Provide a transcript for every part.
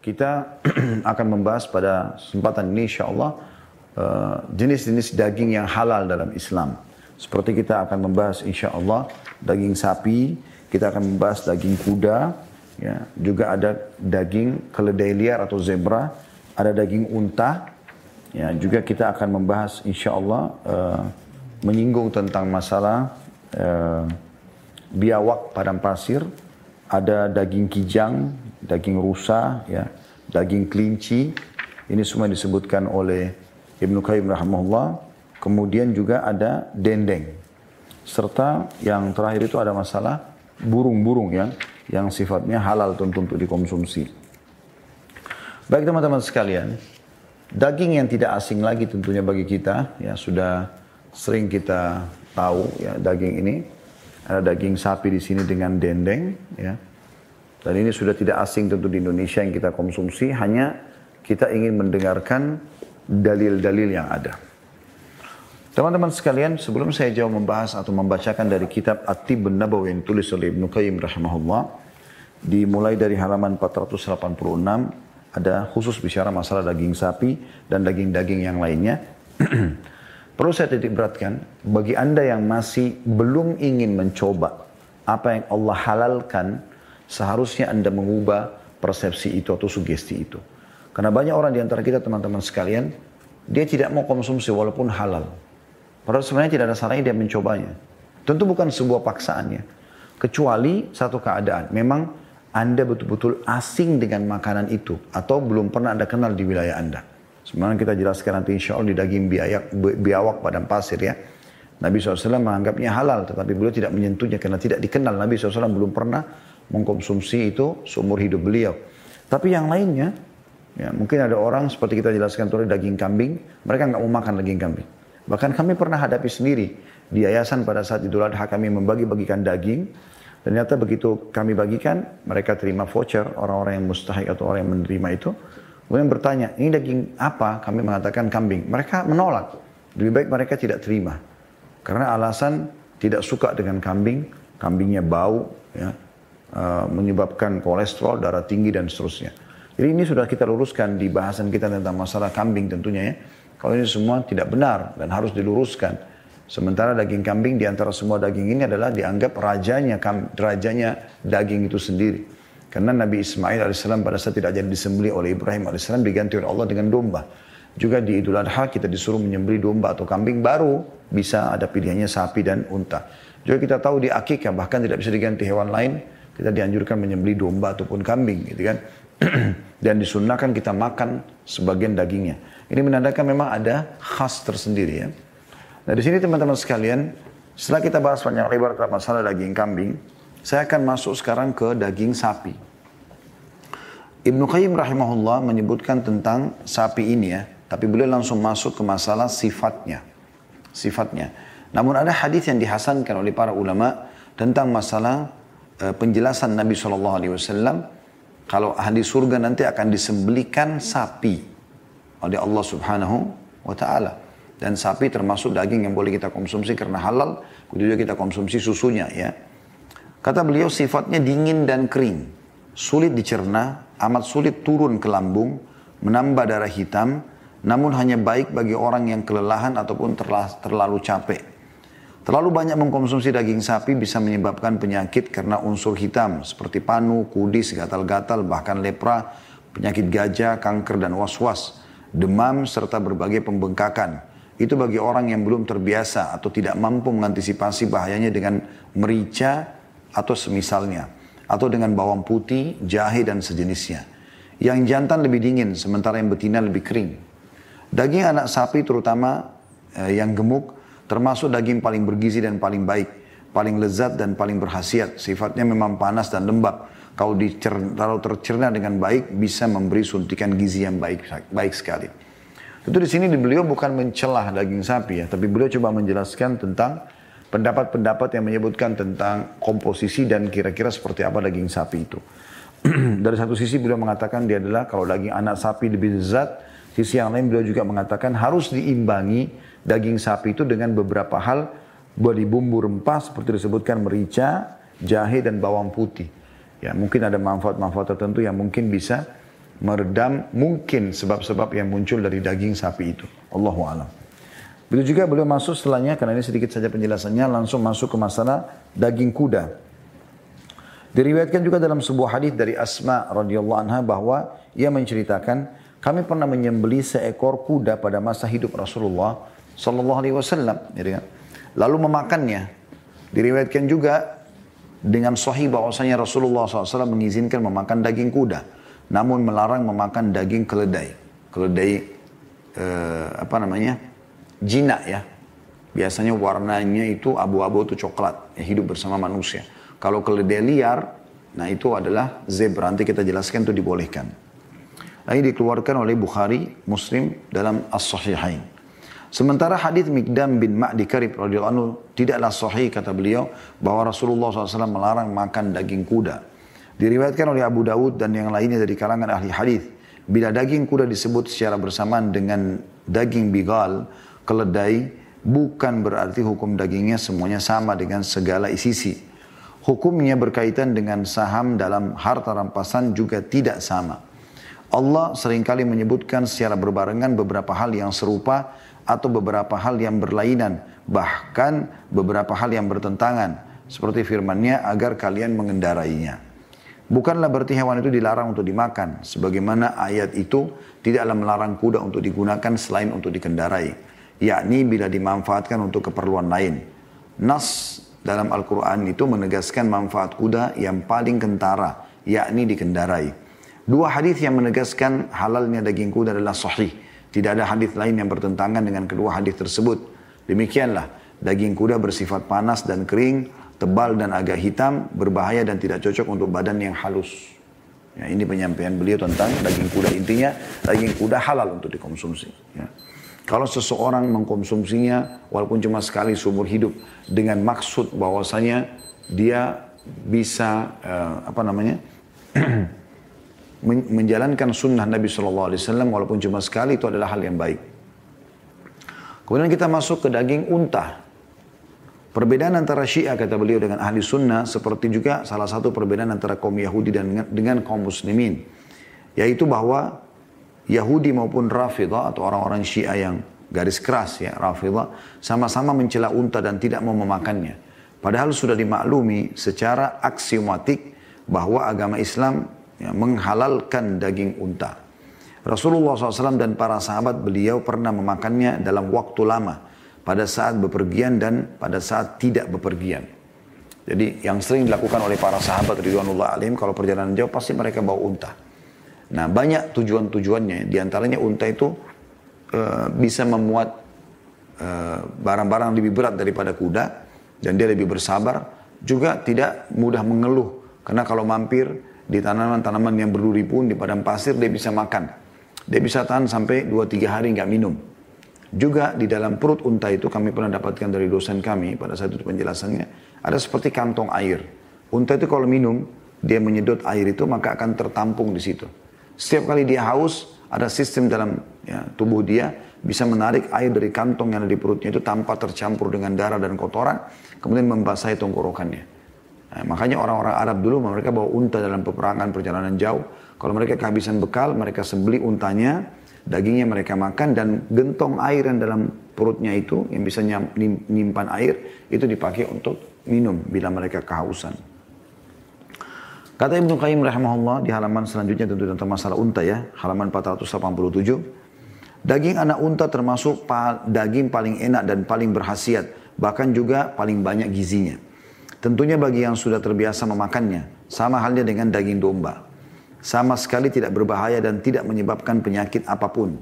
kita akan membahas pada kesempatan ini insya Allah uh, jenis-jenis daging yang halal dalam Islam. Seperti kita akan membahas insya Allah daging sapi, kita akan membahas daging kuda, ya, juga ada daging keledai liar atau zebra, ada daging unta, ya, juga kita akan membahas insya Allah uh, menyinggung tentang masalah uh, biawak padang pasir, ada daging kijang, daging rusa, ya, daging kelinci. Ini semua disebutkan oleh Ibnu Qayyim rahimahullah. Kemudian juga ada dendeng. Serta yang terakhir itu ada masalah burung-burung yang yang sifatnya halal tentu untuk dikonsumsi. Baik teman-teman sekalian, daging yang tidak asing lagi tentunya bagi kita, ya sudah sering kita tahu ya daging ini. Ada daging sapi di sini dengan dendeng, ya dan ini sudah tidak asing tentu di Indonesia yang kita konsumsi, hanya kita ingin mendengarkan dalil-dalil yang ada. Teman-teman sekalian, sebelum saya jauh membahas atau membacakan dari kitab At-Tib Nabawi yang tulis oleh Ibnu Qayyim rahimahullah, dimulai dari halaman 486 ada khusus bicara masalah daging sapi dan daging-daging yang lainnya. Perlu saya titik beratkan, bagi Anda yang masih belum ingin mencoba apa yang Allah halalkan seharusnya Anda mengubah persepsi itu atau sugesti itu. Karena banyak orang di antara kita teman-teman sekalian, dia tidak mau konsumsi walaupun halal. Padahal sebenarnya tidak ada salahnya dia mencobanya. Tentu bukan sebuah paksaannya. Kecuali satu keadaan. Memang Anda betul-betul asing dengan makanan itu. Atau belum pernah Anda kenal di wilayah Anda. Sebenarnya kita jelaskan nanti insya Allah di daging biayak, biawak padang pasir ya. Nabi SAW menganggapnya halal. Tetapi beliau tidak menyentuhnya karena tidak dikenal. Nabi SAW belum pernah mengkonsumsi itu seumur hidup beliau. Tapi yang lainnya, ya mungkin ada orang seperti kita jelaskan tadi daging kambing, mereka nggak mau makan daging kambing. Bahkan kami pernah hadapi sendiri di yayasan pada saat Idul Adha kami membagi-bagikan daging. Ternyata begitu kami bagikan, mereka terima voucher orang-orang yang mustahik atau orang yang menerima itu. Kemudian bertanya, ini daging apa? Kami mengatakan kambing. Mereka menolak. Lebih baik mereka tidak terima. Karena alasan tidak suka dengan kambing, kambingnya bau, ya, Uh, menyebabkan kolesterol, darah tinggi dan seterusnya. Jadi ini sudah kita luruskan di bahasan kita tentang masalah kambing tentunya ya. Kalau ini semua tidak benar dan harus diluruskan. Sementara daging kambing di antara semua daging ini adalah dianggap rajanya rajanya daging itu sendiri. Karena Nabi Ismail AS pada saat tidak jadi disembeli oleh Ibrahim AS diganti oleh Allah dengan domba. Juga di Idul Adha kita disuruh menyembeli domba atau kambing baru bisa ada pilihannya sapi dan unta. Juga kita tahu di akikah bahkan tidak bisa diganti hewan lain kita dianjurkan menyembeli domba ataupun kambing gitu kan. Dan disunnahkan kita makan sebagian dagingnya. Ini menandakan memang ada khas tersendiri ya. Nah di sini teman-teman sekalian, setelah kita bahas panjang lebar tentang masalah daging kambing, saya akan masuk sekarang ke daging sapi. Ibnu Qayyim rahimahullah menyebutkan tentang sapi ini ya, tapi beliau langsung masuk ke masalah sifatnya. Sifatnya. Namun ada hadis yang dihasankan oleh para ulama tentang masalah penjelasan Nabi Shallallahu Alaihi Wasallam kalau ahli surga nanti akan disembelikan sapi oleh Allah Subhanahu Wa Taala. Dan sapi termasuk daging yang boleh kita konsumsi karena halal juga kita konsumsi susunya ya. Kata beliau sifatnya dingin dan kering. Sulit dicerna amat sulit turun ke lambung menambah darah hitam namun hanya baik bagi orang yang kelelahan ataupun terlalu capek Terlalu banyak mengkonsumsi daging sapi bisa menyebabkan penyakit karena unsur hitam seperti panu, kudis, gatal-gatal, bahkan lepra, penyakit gajah, kanker dan was-was, demam serta berbagai pembengkakan. Itu bagi orang yang belum terbiasa atau tidak mampu mengantisipasi bahayanya dengan merica atau semisalnya. Atau dengan bawang putih, jahe dan sejenisnya. Yang jantan lebih dingin sementara yang betina lebih kering. Daging anak sapi terutama eh, yang gemuk Termasuk daging paling bergizi dan paling baik. Paling lezat dan paling berhasiat. Sifatnya memang panas dan lembab. Kalau terlalu tercerna dengan baik, bisa memberi suntikan gizi yang baik, baik sekali. Tentu di sini beliau bukan mencelah daging sapi ya, tapi beliau coba menjelaskan tentang pendapat-pendapat yang menyebutkan tentang komposisi dan kira-kira seperti apa daging sapi itu. Dari satu sisi beliau mengatakan dia adalah kalau daging anak sapi lebih lezat, sisi yang lain beliau juga mengatakan harus diimbangi daging sapi itu dengan beberapa hal di bumbu rempah seperti disebutkan merica, jahe dan bawang putih. Ya, mungkin ada manfaat-manfaat tertentu yang mungkin bisa meredam mungkin sebab-sebab yang muncul dari daging sapi itu. Allahu alam. Begitu juga beliau masuk setelahnya, karena ini sedikit saja penjelasannya, langsung masuk ke masalah daging kuda. Diriwayatkan juga dalam sebuah hadis dari Asma radhiyallahu anha bahwa ia menceritakan kami pernah menyembeli seekor kuda pada masa hidup Rasulullah sallallahu alaihi wasallam, kan. Lalu memakannya. Diriwayatkan juga dengan sahih bahwasanya Rasulullah SAW mengizinkan memakan daging kuda, namun melarang memakan daging keledai. Keledai eh, apa namanya? Jinak ya. Biasanya warnanya itu abu-abu atau coklat, yang hidup bersama manusia. Kalau keledai liar, nah itu adalah zebra. Nanti kita jelaskan itu dibolehkan. Ini dikeluarkan oleh Bukhari, Muslim dalam As-Sahihain. Sementara hadis Mikdam bin Ma'di Karib radhiyallahu anhu tidaklah sahih kata beliau bahwa Rasulullah SAW melarang makan daging kuda. Diriwayatkan oleh Abu Dawud dan yang lainnya dari kalangan ahli hadis. Bila daging kuda disebut secara bersamaan dengan daging bigal, keledai, bukan berarti hukum dagingnya semuanya sama dengan segala sisi. Hukumnya berkaitan dengan saham dalam harta rampasan juga tidak sama. Allah sering kali menyebutkan secara berbarengan beberapa hal yang serupa atau beberapa hal yang berlainan, bahkan beberapa hal yang bertentangan, seperti firman-Nya agar kalian mengendarainya. Bukanlah berarti hewan itu dilarang untuk dimakan, sebagaimana ayat itu tidaklah melarang kuda untuk digunakan selain untuk dikendarai, yakni bila dimanfaatkan untuk keperluan lain. Nas dalam Al-Quran itu menegaskan manfaat kuda yang paling kentara, yakni dikendarai. Dua hadis yang menegaskan halalnya daging kuda adalah sahih. Tidak ada hadis lain yang bertentangan dengan kedua hadis tersebut. Demikianlah, daging kuda bersifat panas dan kering, tebal dan agak hitam, berbahaya dan tidak cocok untuk badan yang halus. Ya, ini penyampaian beliau tentang daging kuda. Intinya, daging kuda halal untuk dikonsumsi. Ya. Kalau seseorang mengkonsumsinya walaupun cuma sekali seumur hidup dengan maksud bahwasanya dia bisa uh, apa namanya menjalankan sunnah Nabi Shallallahu Alaihi Wasallam walaupun cuma sekali itu adalah hal yang baik. Kemudian kita masuk ke daging unta. Perbedaan antara Syiah kata beliau dengan ahli sunnah seperti juga salah satu perbedaan antara kaum Yahudi dan dengan kaum muslimin. Yaitu bahwa Yahudi maupun Rafidah atau orang-orang Syiah yang garis keras ya Rafidah sama-sama mencela unta dan tidak mau memakannya. Padahal sudah dimaklumi secara aksiomatik bahwa agama Islam ya, menghalalkan daging unta. Rasulullah SAW dan para sahabat beliau pernah memakannya dalam waktu lama pada saat bepergian dan pada saat tidak bepergian. Jadi yang sering dilakukan oleh para sahabat Ridwanullah alim kalau perjalanan jauh pasti mereka bawa unta. Nah banyak tujuan-tujuannya, di antaranya unta itu uh, bisa memuat eh, barang-barang uh, lebih berat daripada kuda dan dia lebih bersabar, juga tidak mudah mengeluh karena kalau mampir di tanaman-tanaman yang berduri pun di padang pasir dia bisa makan, dia bisa tahan sampai 2-3 hari nggak minum. Juga di dalam perut unta itu kami pernah dapatkan dari dosen kami pada saat itu penjelasannya ada seperti kantong air. Unta itu kalau minum dia menyedot air itu maka akan tertampung di situ. Setiap kali dia haus, ada sistem dalam ya, tubuh dia bisa menarik air dari kantong yang ada di perutnya itu tanpa tercampur dengan darah dan kotoran, kemudian membasahi tenggorokannya. Nah, makanya orang-orang Arab dulu mereka bawa unta dalam peperangan perjalanan jauh. Kalau mereka kehabisan bekal, mereka sembeli untanya, dagingnya mereka makan dan gentong air yang dalam perutnya itu yang bisa nyimpan air itu dipakai untuk minum bila mereka kehausan. Kata Ibnu Qayyim rahimahullah di halaman selanjutnya tentu tentang masalah unta ya, halaman 487. Daging anak unta termasuk daging paling enak dan paling berhasiat, bahkan juga paling banyak gizinya. Tentunya bagi yang sudah terbiasa memakannya, sama halnya dengan daging domba. Sama sekali tidak berbahaya dan tidak menyebabkan penyakit apa pun.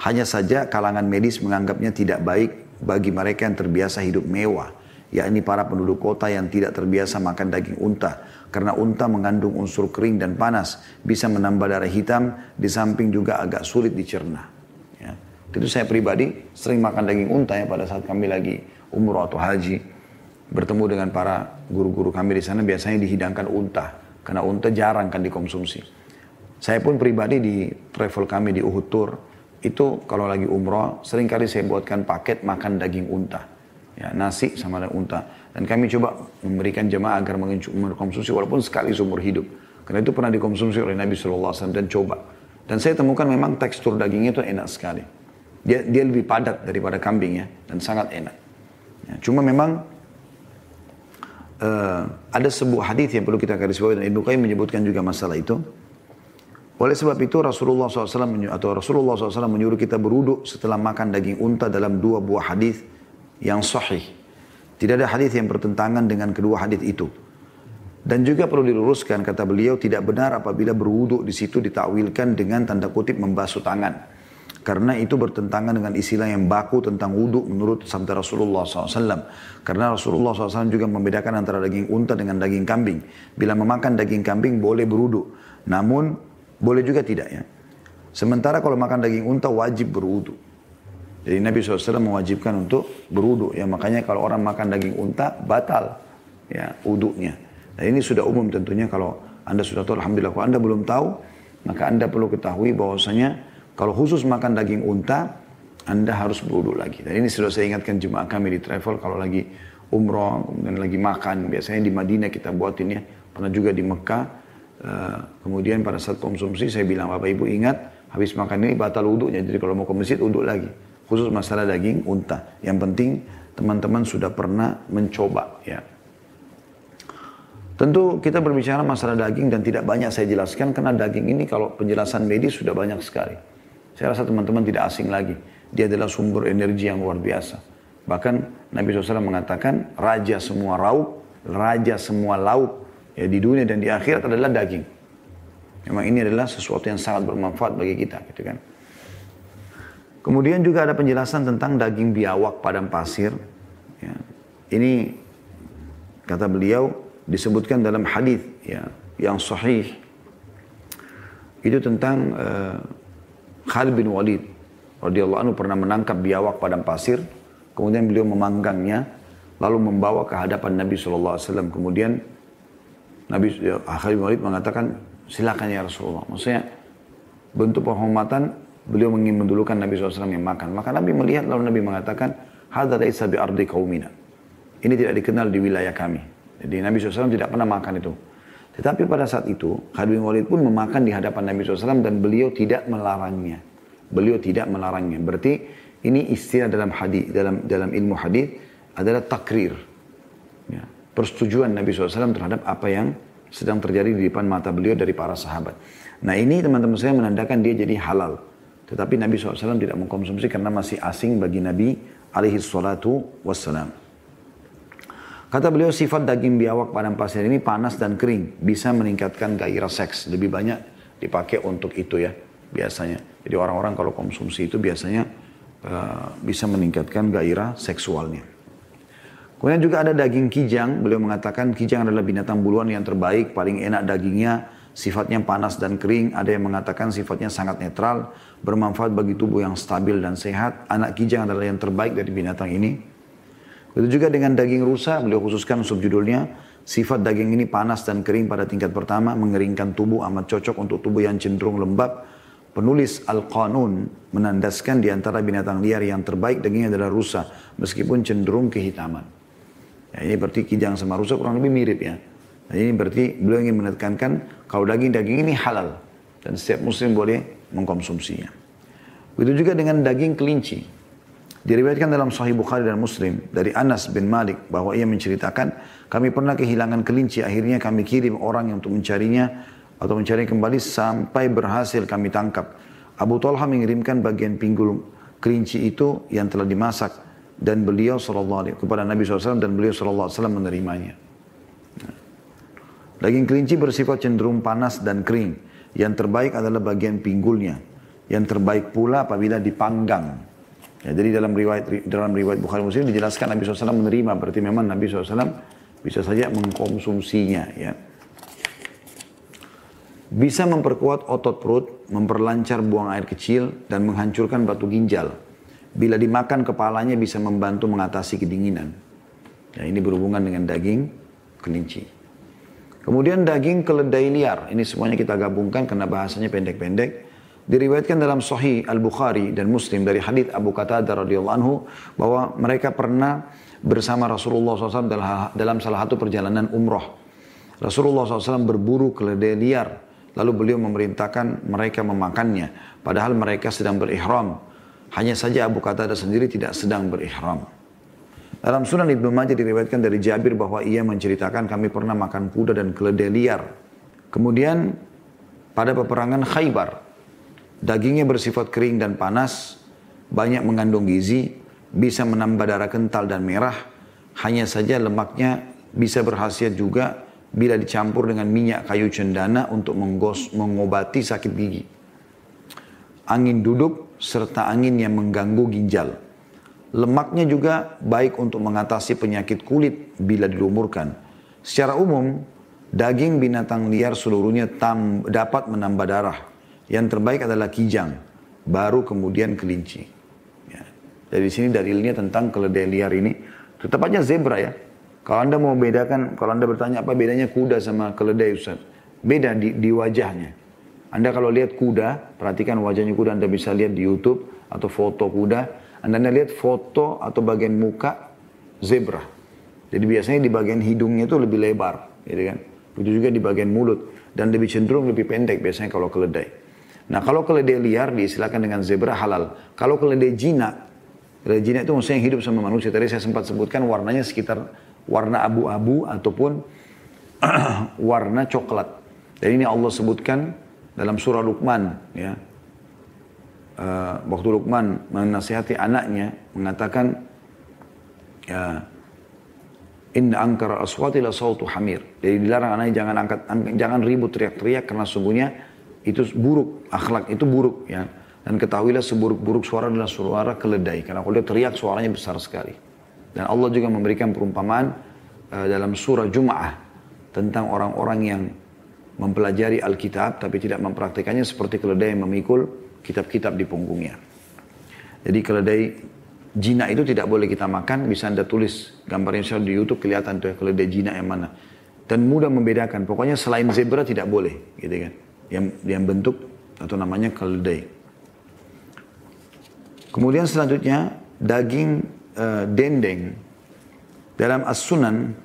Hanya saja kalangan medis menganggapnya tidak baik bagi mereka yang terbiasa hidup mewah, yakni para penduduk kota yang tidak terbiasa makan daging unta karena unta mengandung unsur kering dan panas, bisa menambah darah hitam, di samping juga agak sulit dicerna. Ya. Itu saya pribadi sering makan daging unta ya pada saat kami lagi umur atau haji. Bertemu dengan para guru-guru kami di sana biasanya dihidangkan unta. Karena unta jarang kan dikonsumsi. Saya pun pribadi di travel kami di Uhud Tour, itu kalau lagi umroh, sering kali saya buatkan paket makan daging unta. Ya, nasi sama unta. Dan kami coba memberikan jemaah agar mengkonsumsi walaupun sekali seumur hidup. Karena itu pernah dikonsumsi oleh Nabi SAW dan coba. Dan saya temukan memang tekstur dagingnya itu enak sekali. Dia, dia lebih padat daripada kambing ya, dan sangat enak. Ya, cuma memang uh, ada sebuah hadis yang perlu kita garis bawahi dan Ibnu Qayyim menyebutkan juga masalah itu. Oleh sebab itu Rasulullah SAW atau Rasulullah SAW menyuruh kita beruduk setelah makan daging unta dalam dua buah hadis yang sahih. Tidak ada hadis yang bertentangan dengan kedua hadis itu. Dan juga perlu diluruskan kata beliau tidak benar apabila berwuduk di situ ditakwilkan dengan tanda kutip membasuh tangan. Karena itu bertentangan dengan istilah yang baku tentang wudhu menurut sabda Rasulullah SAW. Karena Rasulullah SAW juga membedakan antara daging unta dengan daging kambing. Bila memakan daging kambing boleh berwudhu. Namun boleh juga tidak ya. Sementara kalau makan daging unta wajib berwudhu. Jadi Nabi SAW mewajibkan untuk berwudhu. Ya makanya kalau orang makan daging unta batal ya wudhunya. Dan ini sudah umum tentunya kalau Anda sudah tahu, Alhamdulillah. Kalau Anda belum tahu, maka Anda perlu ketahui bahwasanya kalau khusus makan daging unta, Anda harus berwudhu lagi. Dan ini sudah saya ingatkan jemaah kami di travel, kalau lagi umroh, kemudian lagi makan, biasanya di Madinah kita buatin ya, pernah juga di Mekah, uh, kemudian pada saat konsumsi saya bilang, Bapak Ibu ingat, habis makan ini batal wudhunya, jadi kalau mau ke masjid wudhu lagi. Khusus masalah daging unta. Yang penting teman-teman sudah pernah mencoba ya. Tentu kita berbicara masalah daging dan tidak banyak saya jelaskan karena daging ini kalau penjelasan medis sudah banyak sekali. Saya rasa teman-teman tidak asing lagi. Dia adalah sumber energi yang luar biasa. Bahkan Nabi SAW mengatakan raja semua rauk, raja semua lauk ya di dunia dan di akhirat adalah daging. Memang ini adalah sesuatu yang sangat bermanfaat bagi kita, gitu kan. Kemudian juga ada penjelasan tentang daging biawak padang pasir. Ya. Ini kata beliau disebutkan dalam hadis ya yang sahih itu tentang uh, Khalid bin Walid radhiyallahu anhu pernah menangkap biawak padang pasir. Kemudian beliau memanggangnya lalu membawa ke hadapan Nabi SAW kemudian Nabi ya, Khalid bin Walid mengatakan silakan ya Rasulullah. Maksudnya bentuk penghormatan beliau ingin mendulukan Nabi SAW yang makan. Maka Nabi melihat lalu Nabi mengatakan hadza laisa bi ardi qaumina. Ini tidak dikenal di wilayah kami. Jadi Nabi SAW tidak pernah makan itu. Tetapi pada saat itu, Khalid bin Walid pun memakan di hadapan Nabi SAW dan beliau tidak melarangnya. Beliau tidak melarangnya. Berarti ini istilah dalam hadis dalam dalam ilmu hadis adalah takrir. Ya. Persetujuan Nabi SAW terhadap apa yang sedang terjadi di depan mata beliau dari para sahabat. Nah ini teman-teman saya menandakan dia jadi halal. Tetapi Nabi SAW tidak mengkonsumsi karena masih asing bagi Nabi alaihi salatu wassalam. Kata beliau sifat daging biawak padang pasir ini panas dan kering. Bisa meningkatkan gairah seks. Lebih banyak dipakai untuk itu ya biasanya. Jadi orang-orang kalau konsumsi itu biasanya uh, bisa meningkatkan gairah seksualnya. Kemudian juga ada daging kijang. Beliau mengatakan kijang adalah binatang buluan yang terbaik, paling enak dagingnya, sifatnya panas dan kering. Ada yang mengatakan sifatnya sangat netral, bermanfaat bagi tubuh yang stabil dan sehat. Anak kijang adalah yang terbaik dari binatang ini. Begitu juga dengan daging rusa, beliau khususkan subjudulnya, sifat daging ini panas dan kering pada tingkat pertama, mengeringkan tubuh amat cocok untuk tubuh yang cenderung lembab. Penulis Al-Qanun menandaskan di antara binatang liar yang terbaik dagingnya adalah rusa, meskipun cenderung kehitaman. Ya, ini berarti kijang sama rusa kurang lebih mirip ya. Nah, ini berarti beliau ingin menekankan kalau daging-daging ini halal dan setiap muslim boleh mengkonsumsinya. Begitu juga dengan daging kelinci. Diriwayatkan dalam Sahih Bukhari dan Muslim dari Anas bin Malik bahwa ia menceritakan kami pernah kehilangan kelinci akhirnya kami kirim orang yang untuk mencarinya atau mencari kembali sampai berhasil kami tangkap. Abu Talha mengirimkan bagian pinggul kelinci itu yang telah dimasak dan beliau sallallahu alaihi kepada Nabi SAW dan beliau sallallahu alaihi wasallam menerimanya. Daging kelinci bersifat cenderung panas dan kering. Yang terbaik adalah bagian pinggulnya. Yang terbaik pula apabila dipanggang. Ya, jadi dalam riwayat dalam riwayat Bukhari Muslim dijelaskan Nabi SAW menerima berarti memang Nabi SAW bisa saja mengkonsumsinya ya. Bisa memperkuat otot perut, memperlancar buang air kecil dan menghancurkan batu ginjal. Bila dimakan kepalanya bisa membantu mengatasi kedinginan. Ya, ini berhubungan dengan daging kelinci. Kemudian daging keledai liar. Ini semuanya kita gabungkan karena bahasanya pendek-pendek. Diriwayatkan dalam Sahih Al-Bukhari dan Muslim dari hadits Abu Qatadah radhiyallahu anhu bahwa mereka pernah bersama Rasulullah SAW dalam salah satu perjalanan umroh. Rasulullah SAW berburu keledai liar Lalu beliau memerintahkan mereka memakannya. Padahal mereka sedang berihram. Hanya saja Abu Qatadah sendiri tidak sedang berihram. Dalam sunan Ibnu Majah diriwayatkan dari Jabir bahwa ia menceritakan kami pernah makan kuda dan keledai liar. Kemudian pada peperangan Khaybar, dagingnya bersifat kering dan panas, banyak mengandung gizi, bisa menambah darah kental dan merah, hanya saja lemaknya bisa berhasiat juga bila dicampur dengan minyak kayu cendana untuk menggos, mengobati sakit gigi. Angin duduk serta angin yang mengganggu ginjal. Lemaknya juga baik untuk mengatasi penyakit kulit bila dilumurkan. Secara umum, daging binatang liar seluruhnya tam, dapat menambah darah. Yang terbaik adalah kijang, baru kemudian kelinci. Ya. Dari sini dalilnya tentang keledai liar ini. Tetap aja zebra ya. Kalau Anda mau bedakan, kalau Anda bertanya apa bedanya kuda sama keledai Ustaz? Beda di, di wajahnya. Anda kalau lihat kuda, perhatikan wajahnya kuda, Anda bisa lihat di YouTube atau foto kuda. Anda, anda lihat foto atau bagian muka zebra. Jadi biasanya di bagian hidungnya itu lebih lebar, gitu kan? Begitu juga di bagian mulut dan lebih cenderung lebih pendek biasanya kalau keledai. Nah kalau keledai liar diistilahkan dengan zebra halal. Kalau keledai jinak, keledai jinak itu maksudnya hidup sama manusia. Tadi saya sempat sebutkan warnanya sekitar warna abu-abu ataupun warna coklat. Dan ini Allah sebutkan dalam surah Luqman ya. Uh, waktu Luqman menasihati anaknya mengatakan ya Inna angkara aswati la sautu hamir. Jadi dilarang anaknya jangan angkat jangan ribut teriak-teriak karena sungguhnya itu buruk, akhlak itu buruk ya. Dan ketahuilah seburuk-buruk suara adalah suara keledai. Karena kalau dia teriak suaranya besar sekali. Dan Allah juga memberikan perumpamaan uh, dalam surah Jum'ah tentang orang-orang yang mempelajari Alkitab tapi tidak mempraktikannya seperti keledai yang memikul kitab-kitab di punggungnya. Jadi keledai jina itu tidak boleh kita makan, bisa anda tulis gambarnya misalnya di YouTube kelihatan tuh ya, keledai jina yang mana. Dan mudah membedakan, pokoknya selain zebra tidak boleh, gitu kan. Yang, yang bentuk atau namanya keledai. Kemudian selanjutnya daging uh, dendeng. Dalam As-Sunan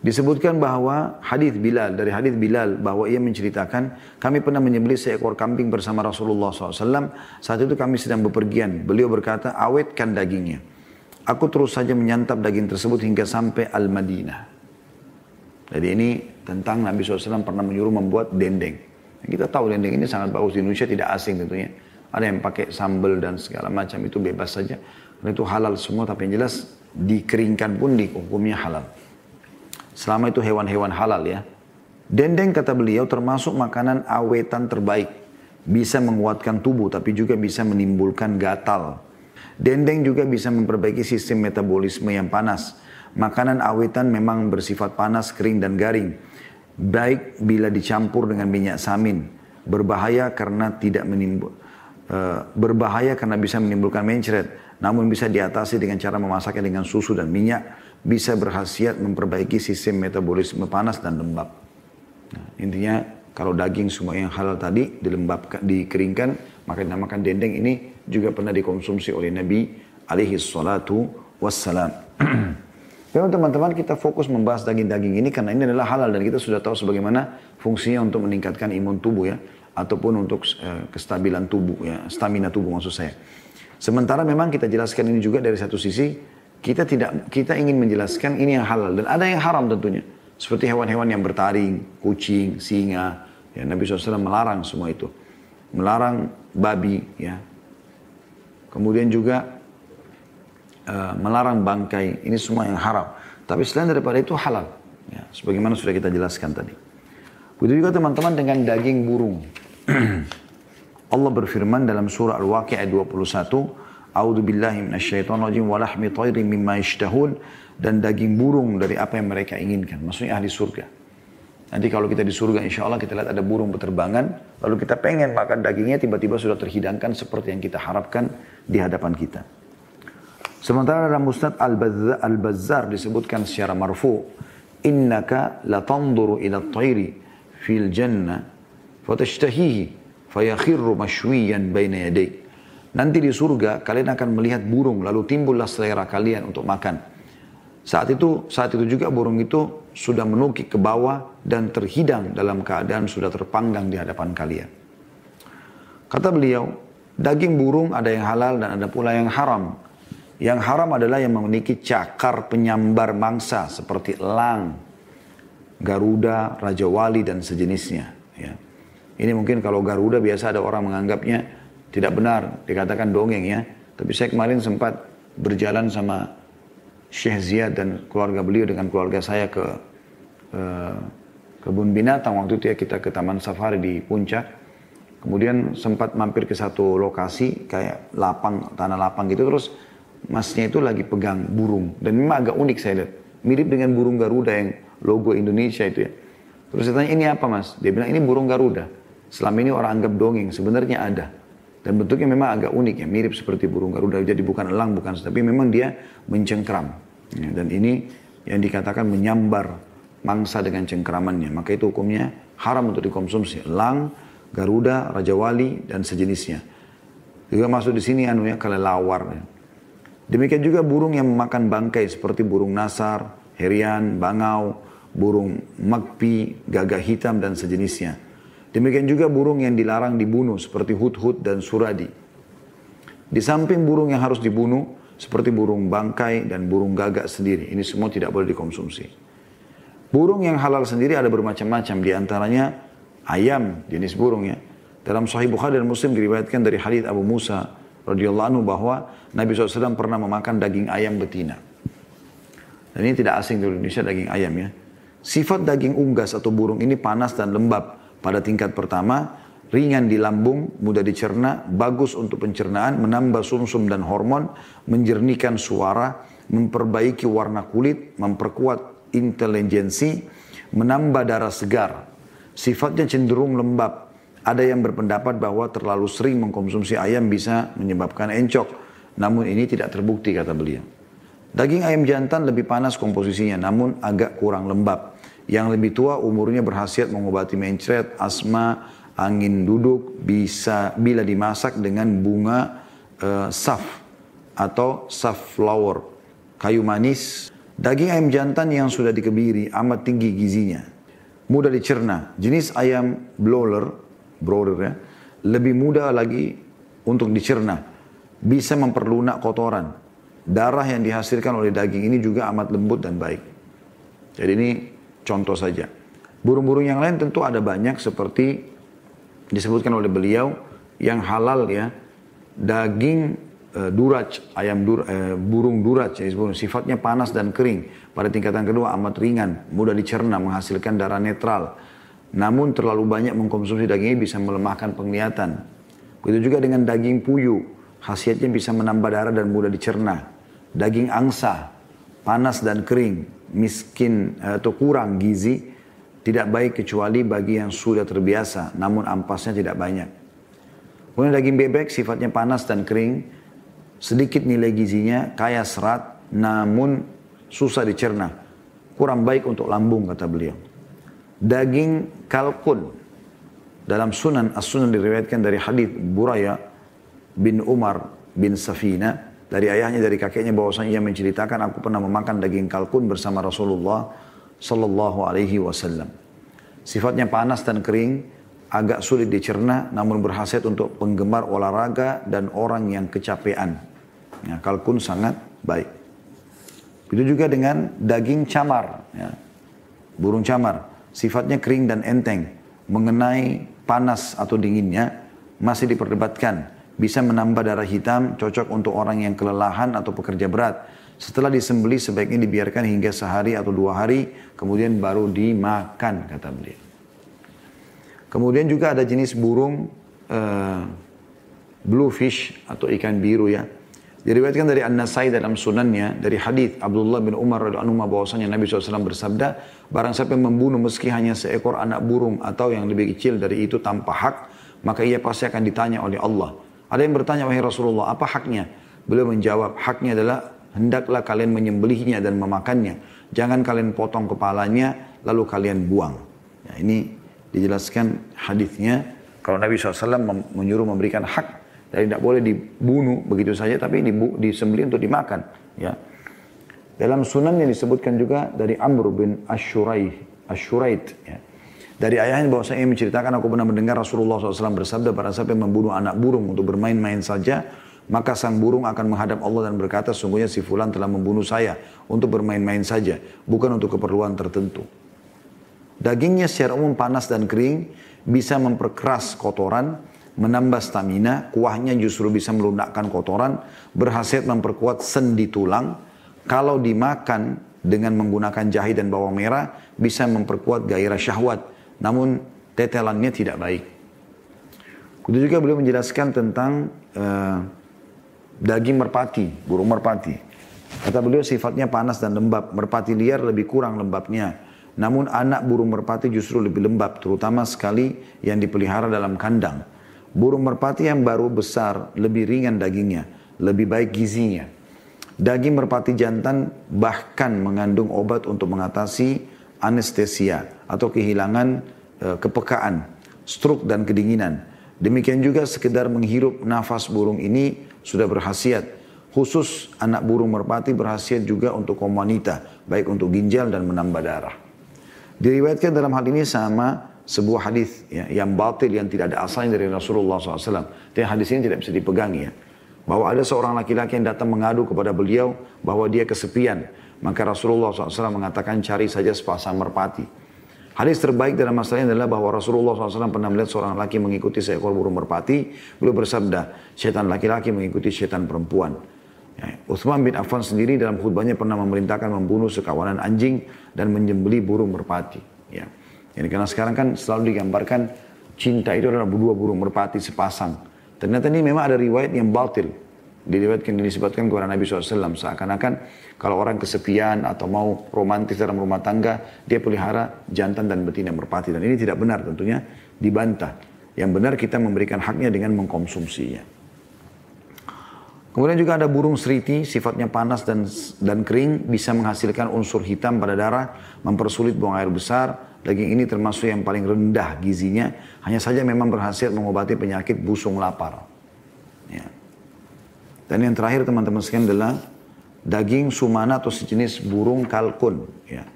disebutkan bahwa hadis Bilal dari hadis Bilal bahwa ia menceritakan kami pernah menyembelih seekor kambing bersama Rasulullah SAW saat itu kami sedang bepergian. Beliau berkata awetkan dagingnya aku terus saja menyantap daging tersebut hingga sampai Al Madinah jadi ini tentang Nabi SAW pernah menyuruh membuat dendeng kita tahu dendeng ini sangat bagus di Indonesia tidak asing tentunya ada yang pakai sambal dan segala macam itu bebas saja karena itu halal semua, tapi yang jelas dikeringkan pun hukumnya halal. Selama itu hewan-hewan halal ya. Dendeng kata beliau termasuk makanan awetan terbaik. Bisa menguatkan tubuh tapi juga bisa menimbulkan gatal. Dendeng juga bisa memperbaiki sistem metabolisme yang panas. Makanan awetan memang bersifat panas, kering dan garing. Baik bila dicampur dengan minyak samin. Berbahaya karena tidak menimbul, uh, berbahaya karena bisa menimbulkan mencret namun bisa diatasi dengan cara memasaknya dengan susu dan minyak, bisa berhasiat memperbaiki sistem metabolisme panas dan lembab. Nah, intinya kalau daging semua yang halal tadi dilembabkan, dikeringkan, maka dinamakan dendeng ini juga pernah dikonsumsi oleh Nabi alaihi salatu wassalam. Memang teman-teman kita fokus membahas daging-daging ini karena ini adalah halal dan kita sudah tahu sebagaimana fungsinya untuk meningkatkan imun tubuh ya ataupun untuk uh, kestabilan tubuh ya, stamina tubuh maksud saya. Sementara memang kita jelaskan ini juga dari satu sisi kita tidak kita ingin menjelaskan ini yang halal dan ada yang haram tentunya. Seperti hewan-hewan yang bertaring, kucing, singa. Ya, Nabi SAW melarang semua itu. Melarang babi, ya. Kemudian juga uh, melarang bangkai. Ini semua yang haram. Tapi selain daripada itu halal. Ya, sebagaimana sudah kita jelaskan tadi. Begitu juga teman-teman dengan daging burung. Allah berfirman dalam surah Al-Waqi'ah 21, A'udzu billahi minasyaitonir rajim wa lahmi thairin mimma yashtahun dan daging burung dari apa yang mereka inginkan. Maksudnya ahli surga. Nanti kalau kita di surga insya Allah kita lihat ada burung berterbangan, lalu kita pengen makan dagingnya tiba-tiba sudah terhidangkan seperti yang kita harapkan di hadapan kita. Sementara dalam Mustad Al-Bazzar disebutkan secara marfu, innaka latanduru ila at-tayri fil jannah fatashtahihi fayakhirru mashwiyan baina yaday. Nanti di surga kalian akan melihat burung lalu timbullah selera kalian untuk makan. Saat itu, saat itu juga burung itu sudah menukik ke bawah dan terhidang dalam keadaan sudah terpanggang di hadapan kalian. Kata beliau, daging burung ada yang halal dan ada pula yang haram. Yang haram adalah yang memiliki cakar penyambar mangsa seperti elang, garuda, raja wali dan sejenisnya. Ya. Ini mungkin kalau garuda biasa ada orang menganggapnya tidak benar, dikatakan dongeng ya. Tapi saya kemarin sempat berjalan sama Syekh Ziyad dan keluarga beliau dengan keluarga saya ke uh, kebun binatang waktu itu ya kita ke Taman Safari di Puncak. Kemudian sempat mampir ke satu lokasi kayak lapang, tanah lapang gitu. Terus masnya itu lagi pegang burung. Dan memang agak unik saya lihat. Mirip dengan burung Garuda yang logo Indonesia itu ya. Terus saya tanya, ini apa mas? Dia bilang, ini burung Garuda. Selama ini orang anggap dongeng, sebenarnya ada. Dan bentuknya memang agak unik ya, mirip seperti burung Garuda. Jadi bukan elang, bukan tapi memang dia mencengkram. Ya, dan ini yang dikatakan menyambar mangsa dengan cengkramannya. Maka itu hukumnya haram untuk dikonsumsi. Elang, Garuda, Raja Wali, dan sejenisnya. Juga masuk di sini anu ya, kelelawar. Ya. Demikian juga burung yang memakan bangkai seperti burung nasar, herian, bangau, burung magpi, gagak hitam, dan sejenisnya. Demikian juga burung yang dilarang dibunuh seperti hut-hut dan suradi. Di samping burung yang harus dibunuh seperti burung bangkai dan burung gagak sendiri. Ini semua tidak boleh dikonsumsi. Burung yang halal sendiri ada bermacam-macam. Di antaranya ayam jenis burung ya. Dalam Sahih Bukhari dan Muslim diriwayatkan dari hadits Abu Musa radhiyallahu anhu bahwa Nabi SAW pernah memakan daging ayam betina. Dan ini tidak asing di Indonesia daging ayam ya. Sifat daging unggas atau burung ini panas dan lembab pada tingkat pertama, ringan di lambung, mudah dicerna, bagus untuk pencernaan, menambah sumsum -sum dan hormon, menjernihkan suara, memperbaiki warna kulit, memperkuat intelijensi, menambah darah segar. Sifatnya cenderung lembab. Ada yang berpendapat bahwa terlalu sering mengkonsumsi ayam bisa menyebabkan encok. Namun ini tidak terbukti kata beliau. Daging ayam jantan lebih panas komposisinya namun agak kurang lembab. Yang lebih tua umurnya berhasiat mengobati mencret, asma, angin duduk bisa bila dimasak dengan bunga uh, saf atau safflower, kayu manis Daging ayam jantan yang sudah dikebiri amat tinggi gizinya. Mudah dicerna. Jenis ayam blower, broiler ya, lebih mudah lagi untuk dicerna. Bisa memperlunak kotoran. Darah yang dihasilkan oleh daging ini juga amat lembut dan baik. Jadi ini contoh saja. Burung-burung yang lain tentu ada banyak seperti disebutkan oleh beliau yang halal ya. Daging uh, durac, ayam dur, uh, burung durac, ya, sifatnya panas dan kering. Pada tingkatan kedua amat ringan, mudah dicerna, menghasilkan darah netral. Namun terlalu banyak mengkonsumsi daging ini bisa melemahkan penglihatan. Begitu juga dengan daging puyuh, khasiatnya bisa menambah darah dan mudah dicerna. Daging angsa, panas dan kering, miskin eh, atau kurang gizi, tidak baik kecuali bagi yang sudah terbiasa, namun ampasnya tidak banyak. Kemudian daging bebek sifatnya panas dan kering, sedikit nilai gizinya, kaya serat, namun susah dicerna. Kurang baik untuk lambung, kata beliau. Daging kalkun. Dalam sunan, as-sunan diriwayatkan dari hadis Buraya bin Umar bin Safina. Dari ayahnya, dari kakeknya bahwasanya ia menceritakan, aku pernah memakan daging kalkun bersama Rasulullah Sallallahu Alaihi Wasallam. Sifatnya panas dan kering, agak sulit dicerna, namun berhasil untuk penggemar olahraga dan orang yang kecapean. Ya, kalkun sangat baik. Itu juga dengan daging camar. Ya. Burung camar. Sifatnya kering dan enteng. Mengenai panas atau dinginnya masih diperdebatkan. Bisa menambah darah hitam, cocok untuk orang yang kelelahan atau pekerja berat. Setelah disembeli sebaiknya dibiarkan hingga sehari atau dua hari, kemudian baru dimakan, kata beliau. Kemudian juga ada jenis burung uh, bluefish atau ikan biru ya Diriwayatkan dari An-Nasai dalam sunannya dari hadis Abdullah bin Umar radhiyallahu anhu bahwasanya Nabi SAW bersabda, barang siapa yang membunuh meski hanya seekor anak burung atau yang lebih kecil dari itu tanpa hak, maka ia pasti akan ditanya oleh Allah. Ada yang bertanya wahai Rasulullah, apa haknya? Beliau menjawab, haknya adalah hendaklah kalian menyembelihnya dan memakannya. Jangan kalian potong kepalanya lalu kalian buang. Ya, ini dijelaskan hadisnya kalau Nabi SAW menyuruh memberikan hak jadi tidak boleh dibunuh begitu saja, tapi disembelih untuk dimakan. Ya. Dalam sunannya disebutkan juga dari Amr bin Ashuraih, Ashurait. Ya. Dari ayahnya bahwa saya menceritakan aku pernah mendengar Rasulullah SAW bersabda pada siapa yang membunuh anak burung untuk bermain-main saja, maka sang burung akan menghadap Allah dan berkata, sungguhnya si fulan telah membunuh saya untuk bermain-main saja, bukan untuk keperluan tertentu. Dagingnya secara umum panas dan kering, bisa memperkeras kotoran, menambah stamina, kuahnya justru bisa melunakkan kotoran, berhasil memperkuat sendi tulang. Kalau dimakan dengan menggunakan jahe dan bawang merah, bisa memperkuat gairah syahwat. Namun tetelannya tidak baik. Itu juga beliau menjelaskan tentang uh, daging merpati, burung merpati. Kata beliau sifatnya panas dan lembab. Merpati liar lebih kurang lembabnya. Namun anak burung merpati justru lebih lembab, terutama sekali yang dipelihara dalam kandang. Burung merpati yang baru besar lebih ringan dagingnya, lebih baik gizinya. Daging merpati jantan bahkan mengandung obat untuk mengatasi anestesia atau kehilangan e, kepekaan, stroke dan kedinginan. Demikian juga sekedar menghirup nafas burung ini sudah berhasiat. Khusus anak burung merpati berhasiat juga untuk kaum baik untuk ginjal dan menambah darah. Diriwayatkan dalam hal ini sama sebuah hadis ya, yang batil yang tidak ada asalnya dari Rasulullah SAW. Dan hadis ini tidak bisa dipegangi ya. Bahwa ada seorang laki-laki yang datang mengadu kepada beliau bahwa dia kesepian. Maka Rasulullah SAW mengatakan cari saja sepasang merpati. Hadis terbaik dalam masalah ini adalah bahwa Rasulullah SAW pernah melihat seorang laki mengikuti seekor burung merpati. Beliau bersabda, setan laki-laki mengikuti setan perempuan. Ya, Uthman bin Affan sendiri dalam khutbahnya pernah memerintahkan membunuh sekawanan anjing dan menyembeli burung merpati. Ya. Jadi karena sekarang kan selalu digambarkan cinta itu adalah dua burung merpati sepasang. Ternyata ini memang ada riwayat yang batil. Diriwayatkan disebutkan kepada Nabi SAW. Seakan-akan kalau orang kesepian atau mau romantis dalam rumah tangga, dia pelihara jantan dan betina merpati. Dan ini tidak benar tentunya dibantah. Yang benar kita memberikan haknya dengan mengkonsumsinya. Kemudian juga ada burung seriti, sifatnya panas dan dan kering, bisa menghasilkan unsur hitam pada darah, mempersulit buang air besar. Daging ini termasuk yang paling rendah gizinya, hanya saja memang berhasil mengobati penyakit busung lapar. Ya. Dan yang terakhir teman-teman sekalian adalah daging sumana atau sejenis burung kalkun. Ya.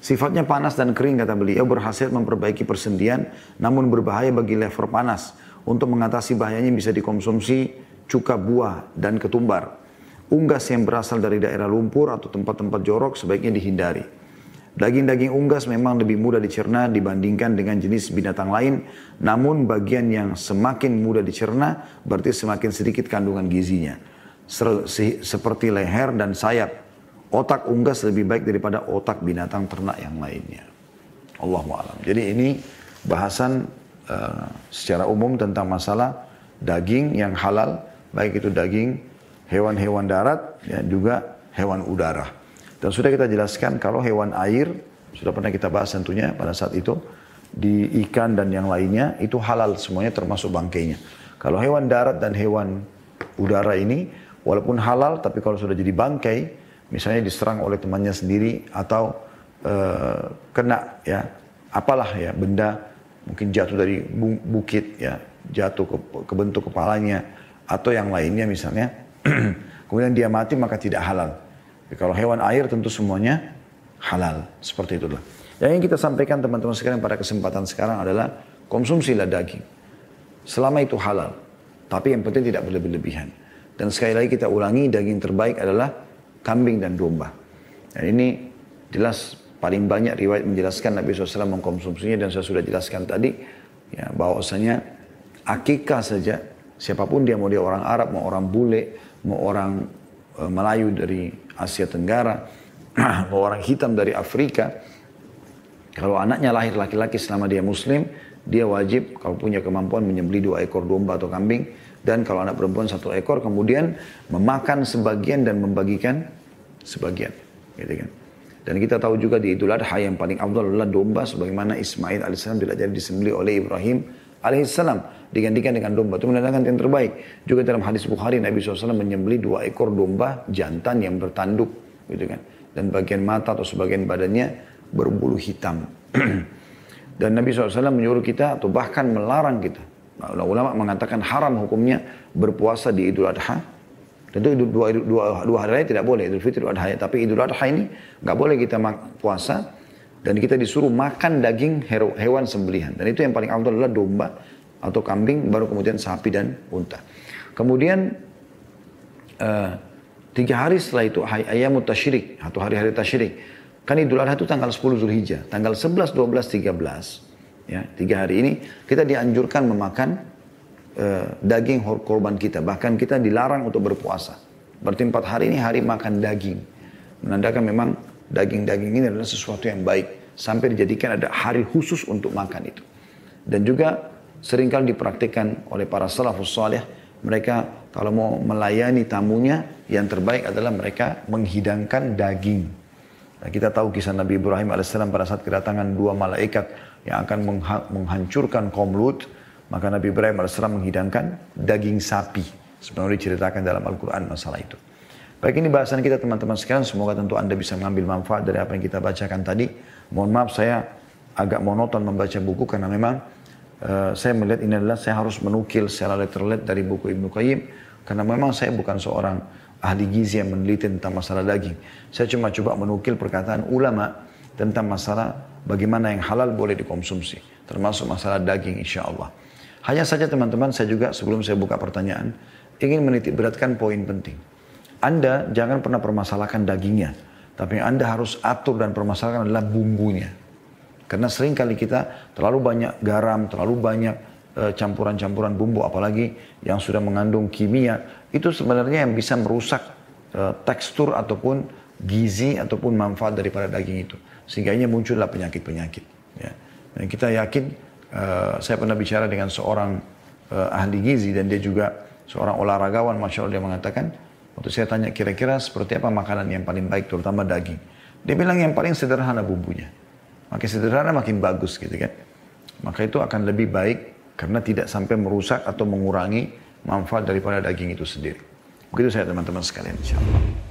Sifatnya panas dan kering kata beliau berhasil memperbaiki persendian namun berbahaya bagi lever panas untuk mengatasi bahayanya bisa dikonsumsi cuka buah dan ketumbar. Unggas yang berasal dari daerah lumpur atau tempat-tempat jorok sebaiknya dihindari. Daging-daging unggas memang lebih mudah dicerna dibandingkan dengan jenis binatang lain, namun bagian yang semakin mudah dicerna berarti semakin sedikit kandungan gizinya. Seperti leher dan sayap, otak unggas lebih baik daripada otak binatang ternak yang lainnya. Allah Jadi ini bahasan Eh, secara umum tentang masalah daging yang halal, baik itu daging hewan-hewan darat ya juga hewan udara. Dan sudah kita jelaskan kalau hewan air, sudah pernah kita bahas tentunya pada saat itu, di ikan dan yang lainnya itu halal semuanya termasuk bangkainya. Kalau hewan darat dan hewan udara ini walaupun halal tapi kalau sudah jadi bangkai misalnya diserang oleh temannya sendiri atau uh, kena ya apalah ya benda mungkin jatuh dari bukit ya jatuh ke, ke bentuk kepalanya atau yang lainnya misalnya kemudian dia mati maka tidak halal. Jadi kalau hewan air tentu semuanya halal. Seperti itulah yang ingin kita sampaikan teman-teman sekalian pada kesempatan sekarang adalah konsumsilah daging. Selama itu halal tapi yang penting tidak berlebih-lebihan. Dan sekali lagi kita ulangi daging terbaik adalah kambing dan domba. Dan ini jelas Paling banyak riwayat menjelaskan Nabi SAW mengkonsumsinya dan saya sudah jelaskan tadi ya bahwasanya akikah saja siapa pun dia mau dia orang Arab mau orang bule mau orang e, Melayu dari Asia Tenggara mau orang hitam dari Afrika kalau anaknya lahir laki-laki selama dia muslim dia wajib kalau punya kemampuan menyembeli dua ekor domba atau kambing dan kalau anak perempuan satu ekor kemudian memakan sebagian dan membagikan sebagian gitu kan dan kita tahu juga di Idul Adha yang paling afdal adalah domba sebagaimana Ismail alaihissalam tidak jadi disembeli oleh Ibrahim alaihissalam digantikan dengan domba. Itu menandakan yang terbaik. Juga dalam hadis Bukhari Nabi SAW menyembeli dua ekor domba jantan yang bertanduk gitu kan. Dan bagian mata atau sebagian badannya berbulu hitam. Dan Nabi SAW menyuruh kita atau bahkan melarang kita. Ulama mengatakan haram hukumnya berpuasa di Idul Adha Tentu dua, dua, dua hari raya tidak boleh, Idul Fitri, Idul Adha. Tapi Idul Adha ini nggak boleh kita puasa dan kita disuruh makan daging hewan sembelihan. Dan itu yang paling awal adalah domba atau kambing, baru kemudian sapi dan unta. Kemudian uh, tiga hari setelah itu ayam tasyirik atau hari-hari tasyirik. Kan Idul Adha itu tanggal 10 Zulhijjah, tanggal 11, 12, 13. Ya, tiga hari ini kita dianjurkan memakan uh, daging korban kita. Bahkan kita dilarang untuk berpuasa. Berarti empat hari ini hari makan daging. Menandakan memang daging-daging ini adalah sesuatu yang baik. Sampai dijadikan ada hari khusus untuk makan itu. Dan juga sering kali dipraktikkan oleh para salafus salih. Mereka kalau mau melayani tamunya, yang terbaik adalah mereka menghidangkan daging. Nah, kita tahu kisah Nabi Ibrahim AS pada saat kedatangan dua malaikat yang akan menghancurkan kaum Lut maka Nabi Ibrahim AS menghidangkan daging sapi. Sebenarnya diceritakan dalam Al-Quran masalah itu. Baik ini bahasan kita teman-teman sekalian. Semoga tentu Anda bisa mengambil manfaat dari apa yang kita bacakan tadi. Mohon maaf saya agak monoton membaca buku karena memang uh, saya melihat ini adalah saya harus menukil secara letterlet dari buku Ibnu Qayyim. Karena memang saya bukan seorang ahli gizi yang meneliti tentang masalah daging. Saya cuma coba menukil perkataan ulama tentang masalah bagaimana yang halal boleh dikonsumsi. Termasuk masalah daging insya Allah. Hanya saja teman-teman saya juga sebelum saya buka pertanyaan, ingin menitik beratkan poin penting. Anda jangan pernah permasalahkan dagingnya. Tapi Anda harus atur dan permasalahkan adalah bumbunya. Karena sering kali kita terlalu banyak garam, terlalu banyak eh, campuran-campuran bumbu, apalagi yang sudah mengandung kimia, itu sebenarnya yang bisa merusak uh, tekstur ataupun gizi ataupun manfaat daripada daging itu. Sehingga ini muncullah penyakit-penyakit. Ya. Kita yakin Eh, saya pernah bicara dengan seorang uh, ahli gizi dan dia juga seorang olahragawan, masya Allah dia mengatakan, waktu saya tanya kira-kira seperti apa makanan yang paling baik, terutama daging. Dia bilang yang paling sederhana bumbunya. Makin sederhana makin bagus gitu kan. Maka itu akan lebih baik karena tidak sampai merusak atau mengurangi manfaat daripada daging itu sendiri. Begitu saya teman-teman sekalian insya Allah.